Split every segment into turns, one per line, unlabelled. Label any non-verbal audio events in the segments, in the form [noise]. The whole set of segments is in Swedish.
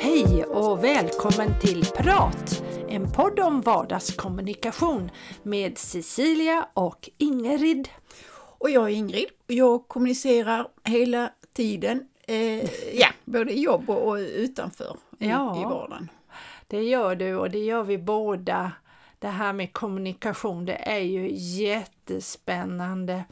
Hej och välkommen till Prat! En podd om vardagskommunikation med Cecilia och Ingrid.
Och jag är Ingrid och jag kommunicerar hela tiden, eh, ja, både i jobb och, och utanför i,
Ja.
i vardagen.
Det gör du och det gör vi båda. Det här med kommunikation, det är ju jättespännande.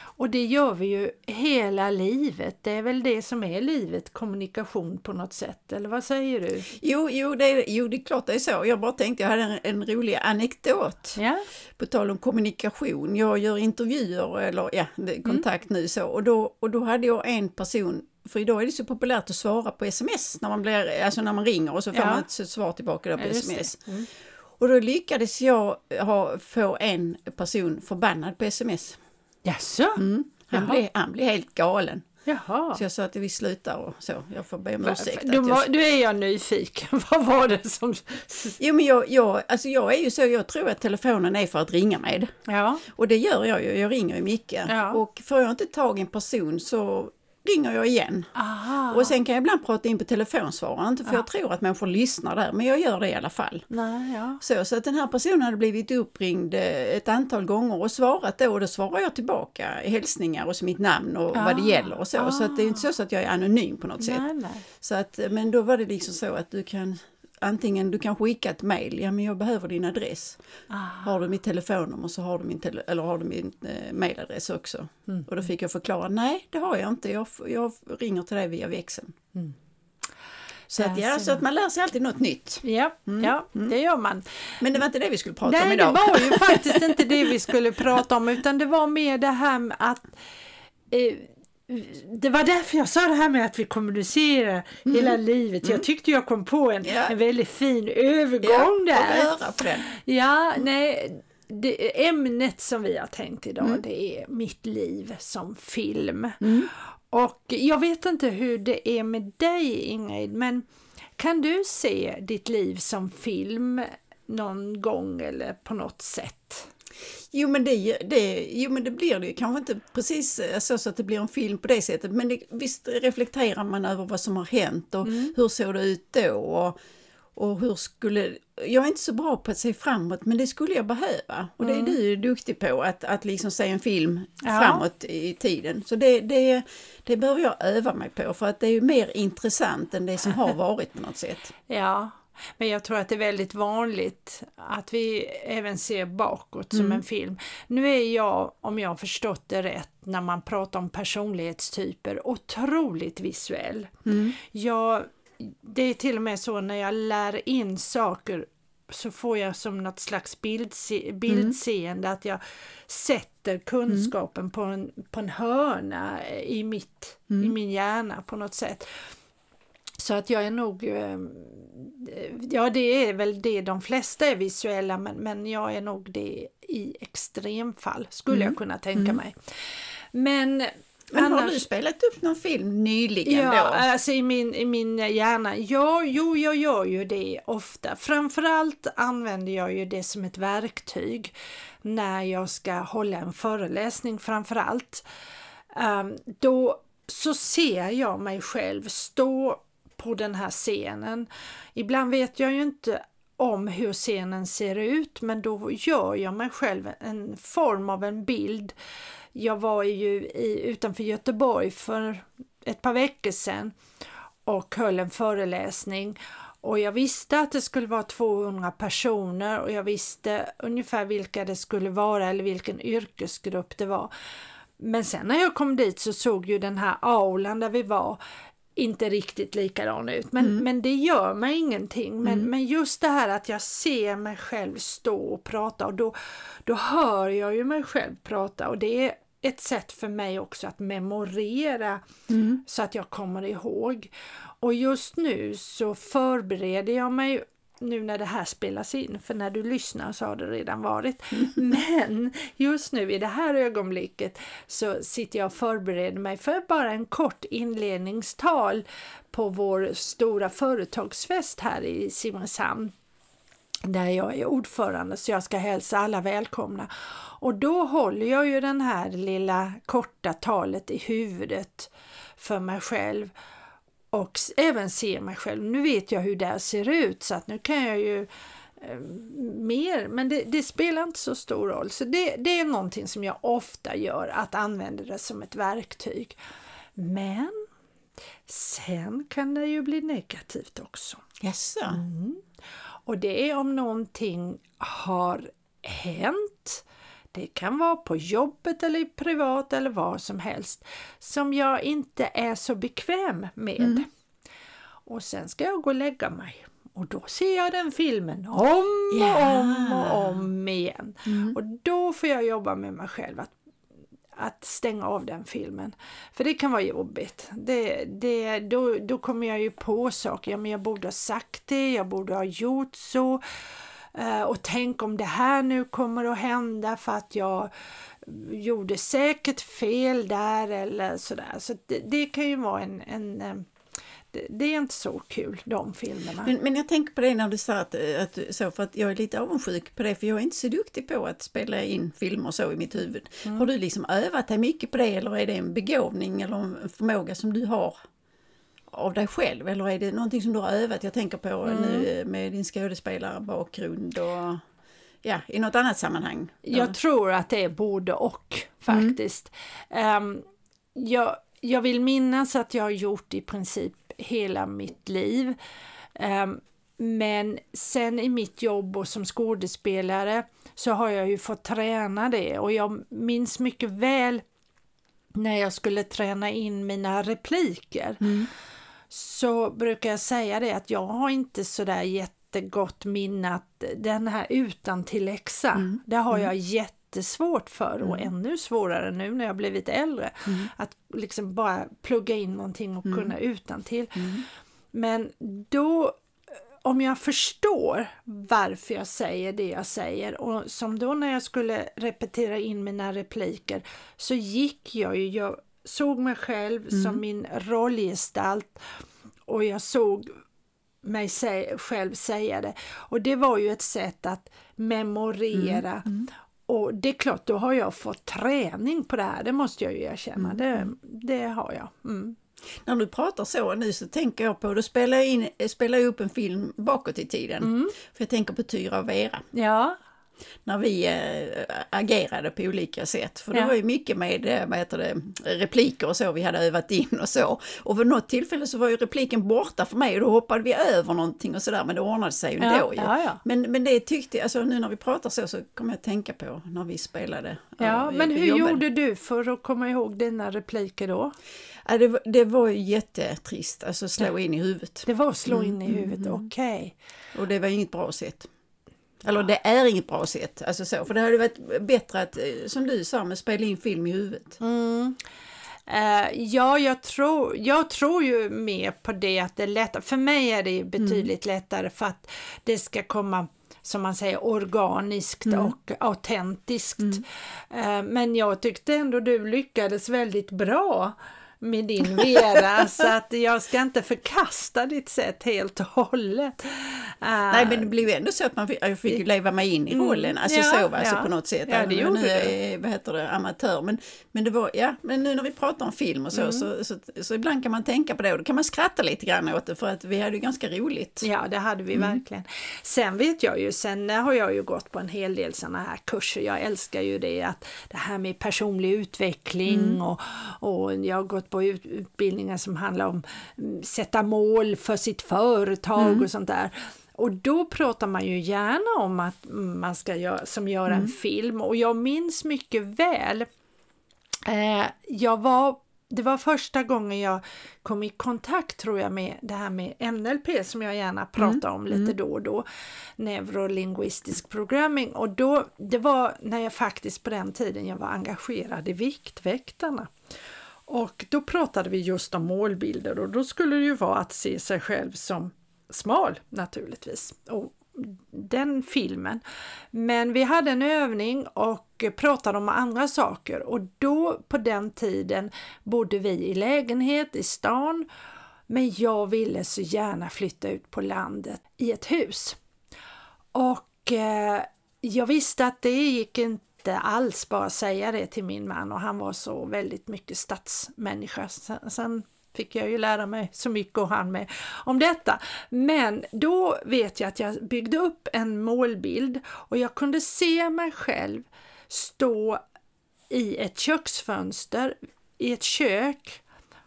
Och det gör vi ju hela livet. Det är väl det som är livet, kommunikation på något sätt. Eller vad säger du?
Jo, jo, det är, jo, det är klart det är så. Jag bara tänkte, jag hade en, en rolig anekdot.
Ja,
På tal om kommunikation, jag gör intervjuer eller ja, kontakt nu så och då, och då hade jag en person, för idag är det så populärt att svara på sms när man, blir, alltså när man ringer och så får
Ja.
man ett svar tillbaka då på
Ja,
sms.
Mm.
Och då lyckades jag ha, få en person förbannad på sms.
Jaså?
Mm. Han,
Jaha.
blev, han blev helt galen.
Jaha.
Så jag sa att vi slutar och så. Jag får be om ursäkt.
Var,
jag...
är jag nyfiken. [laughs] Vad var det som...
Jo men jag, jag, alltså jag är ju så, jag tror att telefonen är för att ringa med.
Ja,
Och det gör jag ju, jag ringer ju mycket.
Ja.
Och får jag inte tag i en person så ringer jag igen.
aha.
Och sen kan jag ibland prata in på telefonsvararen, inte för jag tror att människor lyssnar där, men jag gör det i alla fall.
Nej, ja.
Så, så att den här personen hade blivit uppringd eh, ett antal gånger och svarat då och då svarar jag tillbaka hälsningar och så mitt namn och vad det
Ah,
gäller och så. Så att det är inte så, så att jag är anonym på något sätt.
Nej, nej.
Så att, men då var det liksom så att du kan antingen du kan skicka ett mejl, ja men jag behöver din adress.
Ah.
Har du mitt telefonnummer så har du min, eller har du min eh, mejladress också.
Mm.
Och då fick jag förklara, nej det har jag inte, jag, jag ringer till dig via växeln. Så, att, ja, så att man lär sig alltid något nytt.
Ja, ja det gör man.
Men det var inte det vi skulle prata om
Nej, det
idag.
var ju [laughs] faktiskt inte det vi skulle prata om utan det var mer det här med att eh, det var därför jag sa det här med att vi kommunicerar hela livet. Jag tyckte jag kom på en,
Ja.
en väldigt fin
ja,
övergång
vi
där.
höra på den.
Ja, nej, det, ämnet som vi har tänkt idag det är mitt liv som film. Och jag vet inte hur det är med dig Ingrid, men kan du se ditt liv som film någon gång eller på något sätt?
Jo men det, det, jo men det blir det ju kanske inte precis eh, så, så att det blir en film på det sättet men det, visst reflekterar man över vad som har hänt och hur såg det ut då och, och hur skulle... Jag är inte så bra på att se framåt men det skulle jag behöva och det är du duktig på att, att liksom se en film
Ja.
framåt i tiden. Så det, det, det behöver jag öva mig på för att det är ju mer intressant än det som har [laughs] varit på något sätt.
Ja, men jag tror att det är väldigt vanligt att vi även ser bakåt som en film. Nu är jag, om jag har förstått det rätt, när man pratar om personlighetstyper, otroligt visuell. Jag, det är till och med så när jag lär in saker så får jag som något slags bildse, bildseende att jag sätter kunskapen på, en, på en hörna i, mitt, i min hjärna på något sätt. Så att jag är nog, eh, ja det är väl det de flesta är visuella men, men jag är nog det i extremfall skulle jag kunna tänka mig. Men,
Men har
annars-
du spelat upp någon film nyligen
Ja,
då?
alltså i min, i min hjärna. Ja, jo, jag gör ju det ofta. Framförallt använder jag ju det som ett verktyg när jag ska hålla en föreläsning framförallt. Um, då så ser jag mig själv stå på den här scenen. Ibland vet jag ju inte om hur scenen ser ut men då gör jag mig själv en form av en bild. Jag var ju i, utanför Göteborg för ett par veckor sedan och höll en föreläsning och jag visste att det skulle vara 200 personer och jag visste ungefär vilka det skulle vara eller vilken yrkesgrupp det var. Men sen när jag kom dit så såg ju den här aulan där vi var inte riktigt likadan ut. Men, men det gör mig ingenting. Men, men just det här att jag ser mig själv stå och prata och då, då hör jag ju mig själv prata och det är ett sätt för mig också att memorera så att jag kommer ihåg. Och just nu så förbereder jag mig nu när det här spelas in, för när du lyssnar så har det redan varit. [laughs] Men just nu i det här ögonblicket så sitter jag och förbereder mig för bara en kort inledningstal på vår stora företagsfest här i Simrishamn. där jag är ordförande så jag ska hälsa alla välkomna. Och då håller jag ju den här lilla korta talet i huvudet för mig själv och även ser mig själv. Nu vet jag hur det ser ut så att nu kan jag ju eh, mer, men det, det, spelar inte så stor roll. Så det, det, är någonting som jag ofta gör, att använda det som ett verktyg. Men sen kan det ju bli negativt också.
Jaså?
Mm. Och det är om någonting har hänt det kan vara på jobbet eller privat eller vad som helst som jag inte är så bekväm med. Mm. Och sen ska jag gå och lägga mig och då ser jag den filmen om och yeah. om och om igen. Mm. Och då får jag jobba med mig själv att, att stänga av den filmen. För det kan vara jobbigt. Det, det, då, då kommer jag ju på saker, ja, men jag borde ha sagt det, jag borde ha gjort så. Eh, och tänk om det här nu kommer att hända för att jag gjorde säkert fel där eller sådär. Så det, det kan ju vara en, en eh, det, är inte så kul, de filmerna.
Men, men jag tänker på det när du sa att, att, så, för att jag är lite avundsjuk på det, för jag är inte så duktig på att spela in filmer så i mitt huvud. Mm. Har du liksom övat dig mycket på det eller är det en begåvning eller en förmåga som du har? Av dig själv eller är det någonting som du har övat? Jag tänker på mm. nu med din skådespelarbakgrund och ja, i något annat sammanhang.
Jag tror att det är både och faktiskt. Mm. Um, jag, jag vill minnas att jag har gjort i princip hela mitt liv. Um, men sen i mitt jobb och som skådespelare så har jag ju fått träna det och jag minns mycket väl när jag skulle träna in mina repliker. Mm så brukar jag säga det att jag har inte sådär jättegott minne att den här utan till läxa, mm. det har jag mm. jättesvårt för och mm. ännu svårare nu när jag blivit äldre. Mm. Att liksom bara plugga in någonting och mm. kunna utan till. Mm. Men då om jag förstår varför jag säger det jag säger och som då när jag skulle repetera in mina repliker så gick jag ju, jag såg mig själv mm. som min rollgestalt och jag såg mig själv säga det. Och det var ju ett sätt att memorera. Mm. Mm. Och det är klart, då har jag fått träning på det här, det måste jag ju erkänna. Mm. Det, det har jag. Mm.
När du pratar så nu så tänker jag på, då spelar in, spelar upp en film bakåt i tiden. Mm. För jag tänker på Tyra och Vera.
Ja
när vi äh, agerade på olika sätt. För det ja. var ju mycket med äh, vad heter det, repliker och så vi hade övat in och så. Och vid något tillfälle så var ju repliken borta för mig och då hoppade vi över någonting och sådär men det ordnade sig ju ja. ju. Ja, men, men det tyckte jag, alltså nu när vi pratar så så kommer jag att tänka på när vi spelade.
Ja, men hur jobbade. gjorde du för att komma ihåg dina repliker då?
Ja, det, var, det var ju jättetrist, alltså slå in i huvudet.
Det var slå in i mm, huvudet, mm, mm. okej. Okay.
Och det var inget bra sätt. Eller det är inget bra sätt, alltså så, för det hade varit bättre att, eh, som du sa, med spela in film i huvudet.
Mm. Uh, ja, jag tror, jag tror ju mer på det att det är lättare. För mig är det betydligt mm. lättare för att det ska komma som man säger organiskt mm. och autentiskt. Uh, men jag tyckte ändå du lyckades väldigt bra med din Vera så att jag ska inte förkasta ditt sätt helt och hållet.
Nej men det blev ändå så att man fick, jag fick leva mig in i mm. rollen, alltså ja, så alltså ja. på något sätt.
Ja, det gjorde
nu är, vad heter det, amatör. Men, men det var, ja, men nu när vi pratar om film och så, mm. så, så, så, så, ibland kan man tänka på det och då kan man skratta lite grann åt det för att vi hade ju ganska roligt.
Ja det hade vi mm. verkligen. Sen vet jag ju, sen har jag ju gått på en hel del sådana här kurser, jag älskar ju det att det här med personlig utveckling mm. och, och jag har gått på utbildningar som handlar om mm, sätta mål för sitt företag mm. och sånt där. Och då pratar man ju gärna om att man ska göra, som göra mm. en film och jag minns mycket väl eh, jag var det var första gången jag kom i kontakt tror jag med det här med NLP som jag gärna pratar mm. om lite mm. då och då. Neurolinguistisk programming och då, det var när jag faktiskt på den tiden jag var engagerad i Viktväktarna. Och då pratade vi just om målbilder och då skulle det ju vara att se sig själv som smal naturligtvis. Och den filmen. Men vi hade en övning och pratade om andra saker och då på den tiden bodde vi i lägenhet i stan men jag ville så gärna flytta ut på landet i ett hus. Och eh, jag visste att det gick inte inte alls bara säga det till min man och han var så väldigt mycket stadsmänniska. Sen, sen fick jag ju lära mig så mycket och han med om detta. Men då vet jag att jag byggde upp en målbild och jag kunde se mig själv stå i ett köksfönster i ett kök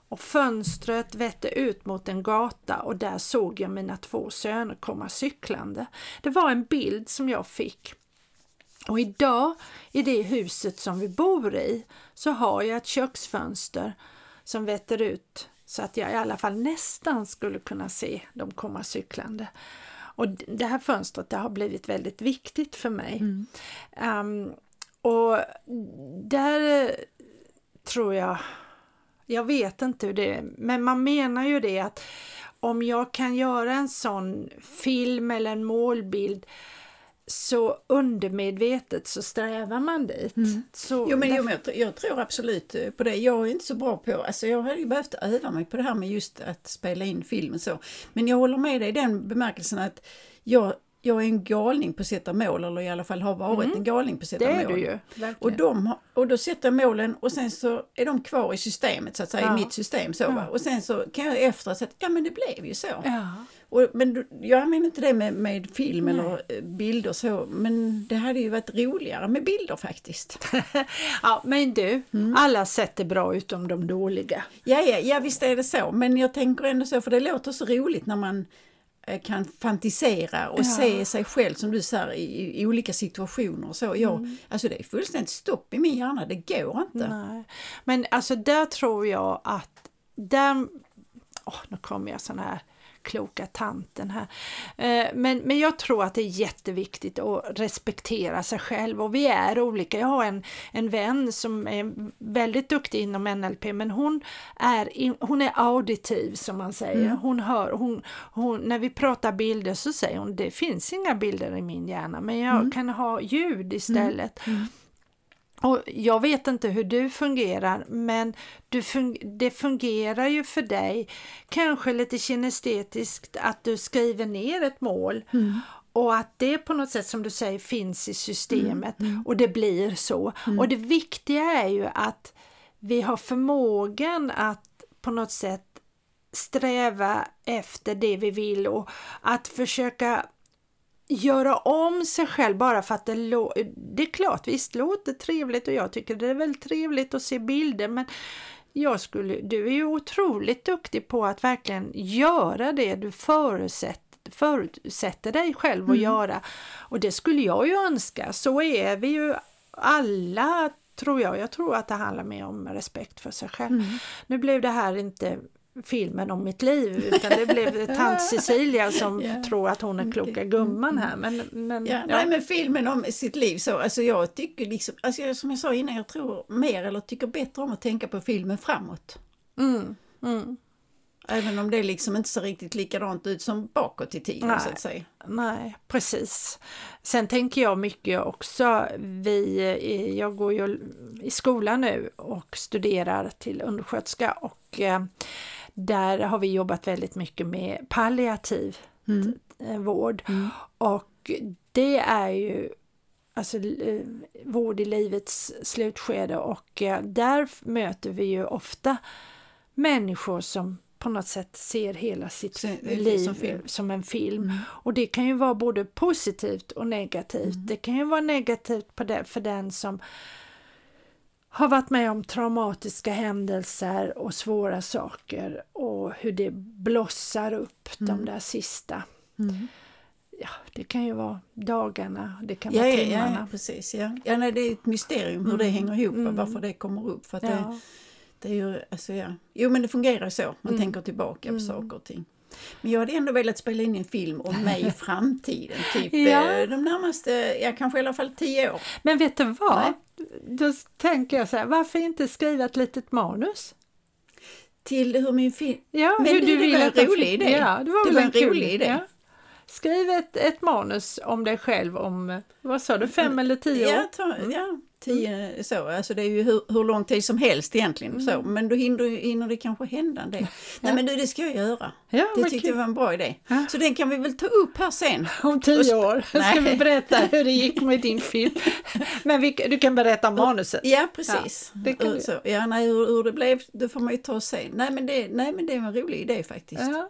och fönstret vette ut mot en gata och där såg jag mina två söner komma cyklande. Det var en bild som jag fick. Och idag i det huset som vi bor i så har jag ett köksfönster som vetter ut så att jag i alla fall nästan skulle kunna se dem komma cyklande. Och det här fönstret det har blivit väldigt viktigt för mig. Mm. Um, och där tror jag, jag vet inte hur det är, men man menar ju det att om jag kan göra en sån film eller en målbild så undermedvetet så strävar man dit. Mm. Så
jo, men, jo, men jag, jag, tror absolut på det. Jag är inte så bra på, alltså jag hade ju behövt öva mig på det här med just att spela in film så. Men jag håller med dig i den bemärkelsen att jag jag är en galning på att sätta mål, eller i alla fall har varit mm. en galning på att sätta
det
mål.
Är du ju,
och, de, och då sätter jag målen och sen så är de kvar i systemet, så att säga, ja. i mitt system. Så, ja. Och sen så kan jag efter säga att ja men det blev ju så.
Ja.
Och, men jag använder inte det med, med film Nej. eller eh, bilder så, men det hade ju varit roligare med bilder faktiskt. [laughs]
ja, men du, mm. alla sätt är bra utom de dåliga.
Ja, ja, ja, visst är det så, men jag tänker ändå så, för det låter så roligt när man kan fantisera och ja. se sig själv som du säger i, i olika situationer. Så jag, mm. Alltså det är fullständigt stopp i min hjärna, det går inte.
Nej. Men alltså där tror jag att, där, oh, nu kommer jag sån här kloka tanten här. Eh, men, men jag tror att det är jätteviktigt att respektera sig själv och vi är olika. Jag har en, en vän som är väldigt duktig inom NLP men hon är, hon är auditiv som man säger. Mm. Hon hör, hon, hon, när vi pratar bilder så säger hon det finns inga bilder i min hjärna men jag mm. kan ha ljud istället. Mm. Och jag vet inte hur du fungerar men du fun det fungerar ju för dig kanske lite kinestetiskt att du skriver ner ett mål mm. och att det på något sätt som du säger finns i systemet mm. Mm. och det blir så. Mm. Och det viktiga är ju att vi har förmågan att på något sätt sträva efter det vi vill och att försöka göra om sig själv bara för att det låter, det är klart visst låter trevligt och jag tycker det är väldigt trevligt att se bilder men jag skulle, du är ju otroligt duktig på att verkligen göra det du förutsätter, förutsätter dig själv att mm. göra och det skulle jag ju önska, så är vi ju alla tror jag. Jag tror att det handlar mer om respekt för sig själv. Mm. Nu blev det här inte filmen om mitt liv utan det blev [laughs] tant Cecilia som yeah. tror att hon är kloka gumman här. Men, men,
ja, ja. Nej men filmen om sitt liv så, alltså jag tycker liksom, alltså som jag sa innan, jag tror mer eller tycker bättre om att tänka på filmen framåt.
Mm, mm.
Även om det liksom inte ser riktigt likadant ut som bakåt i tiden nej, så att säga.
Nej, precis. Sen tänker jag mycket också, vi, jag går ju i skolan nu och studerar till undersköterska och eh, där har vi jobbat väldigt mycket med palliativ mm. Eh, vård mm. och det är ju alltså eh, vård i livets slutskede och eh, där möter vi ju ofta människor som på något sätt ser hela sitt Se, liv som, som, en film. Mm. Och det kan ju vara både positivt och negativt. Mm. Det kan ju vara negativt på det, för den som har varit med om traumatiska händelser och svåra saker och hur det blossar upp mm. de där sista. Mm. Ja, det kan ju vara dagarna, det kan vara ja, timmarna.
Ja, ja, precis. Ja. Ja, nej, det är ett mysterium hur mm. det hänger ihop och varför det kommer upp. För det, det är ju, alltså, ja. Jo men det fungerar så, man mm. tänker tillbaka på mm. saker och ting. Men jag hade ändå velat spela in en film om mig i [laughs] framtiden, typ ja. Eh, de närmaste, ja kanske i alla fall tio år.
Men vet du vad? Nej. Då tänker jag så här, varför inte skriva ett litet manus?
Till hur min film...
Ja,
Men
hur
du,
du
vill var en rolig idé.
Ja, det var, det var en, en rolig idé. Ja. Skriv ett, ett manus om dig själv om, vad sa du, fem eller tio år?
Ja, ta, ja Tio, så, alltså det är ju hur, hur lång tid som helst egentligen. Så, men då hinner, hinner det kanske hända en del. Nej men du, det ska jag göra.
Ja,
det tyckte jag var en bra idé.
Ja.
Så den kan vi väl ta upp här sen.
Om tio år ska
Nej.
vi berätta hur det gick med din [laughs] film. Men vi, du kan berätta manuset.
Ja, precis.
Ja, det kan vi.
så, ja, nej, hur, hur det blev, det får man ju ta och se. Nej men det, nej, men det är en rolig idé faktiskt.
Ja,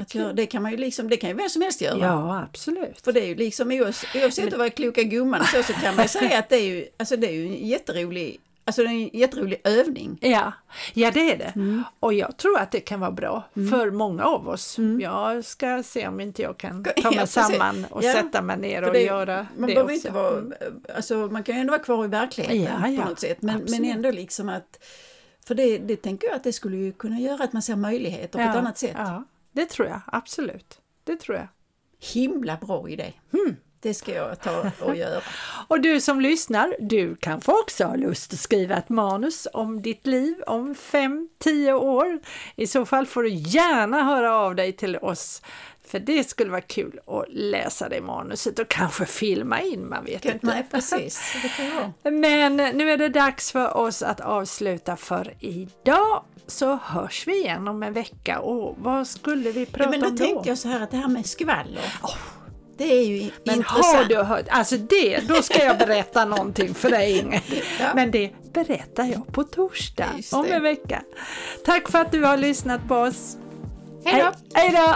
Att göra, det kan man ju liksom, det kan ju vem som helst göra.
ja absolut.
För det är ju liksom oavs- oavsett att vara kloka gumman så, så kan man säga att det är ju, alltså det är ju en jätterolig, alltså det är en jätterolig övning.
Ja, ja det är det.
Mm.
Och jag tror att det kan vara bra för många av oss. Jag ska se om inte jag kan ta
Mm. [laughs] Ja,
mig
precis.
samman och
Ja,
sätta mig ner och
det,
göra
man
det
behöver
också.
inte vara,
Mm.
alltså man kan ju ändå vara kvar i verkligheten
Ja, ja,
på något sätt. Men, men ändå liksom att, för det, det tänker jag att det skulle ju kunna göra att man ser möjligheter på ett annat sätt.
Det tror jag absolut. Det tror jag.
Himla bra idé.
Hmm.
Det ska jag ta och göra. [laughs]
Och du som lyssnar, du kanske också har lust att skriva ett manus om ditt liv om 5-10 år. I så fall får du gärna höra av dig till oss. För det skulle vara kul att läsa det manuset och kanske filma in, man vet inte.
Nej precis.
Men nu är det dags för oss att avsluta för idag. Så hörs vi igen om en vecka och vad skulle vi prata
Ja, men då
om då?
tänker jag så här att det här med skvaller. Det är ju
Men
intressant.
har du hört, alltså det, då ska jag berätta någonting för dig Ingrid. [laughs]
Ja.
Men det berättar jag på torsdag om en vecka. Tack för att du har lyssnat på oss.
Hej då!
Hej då!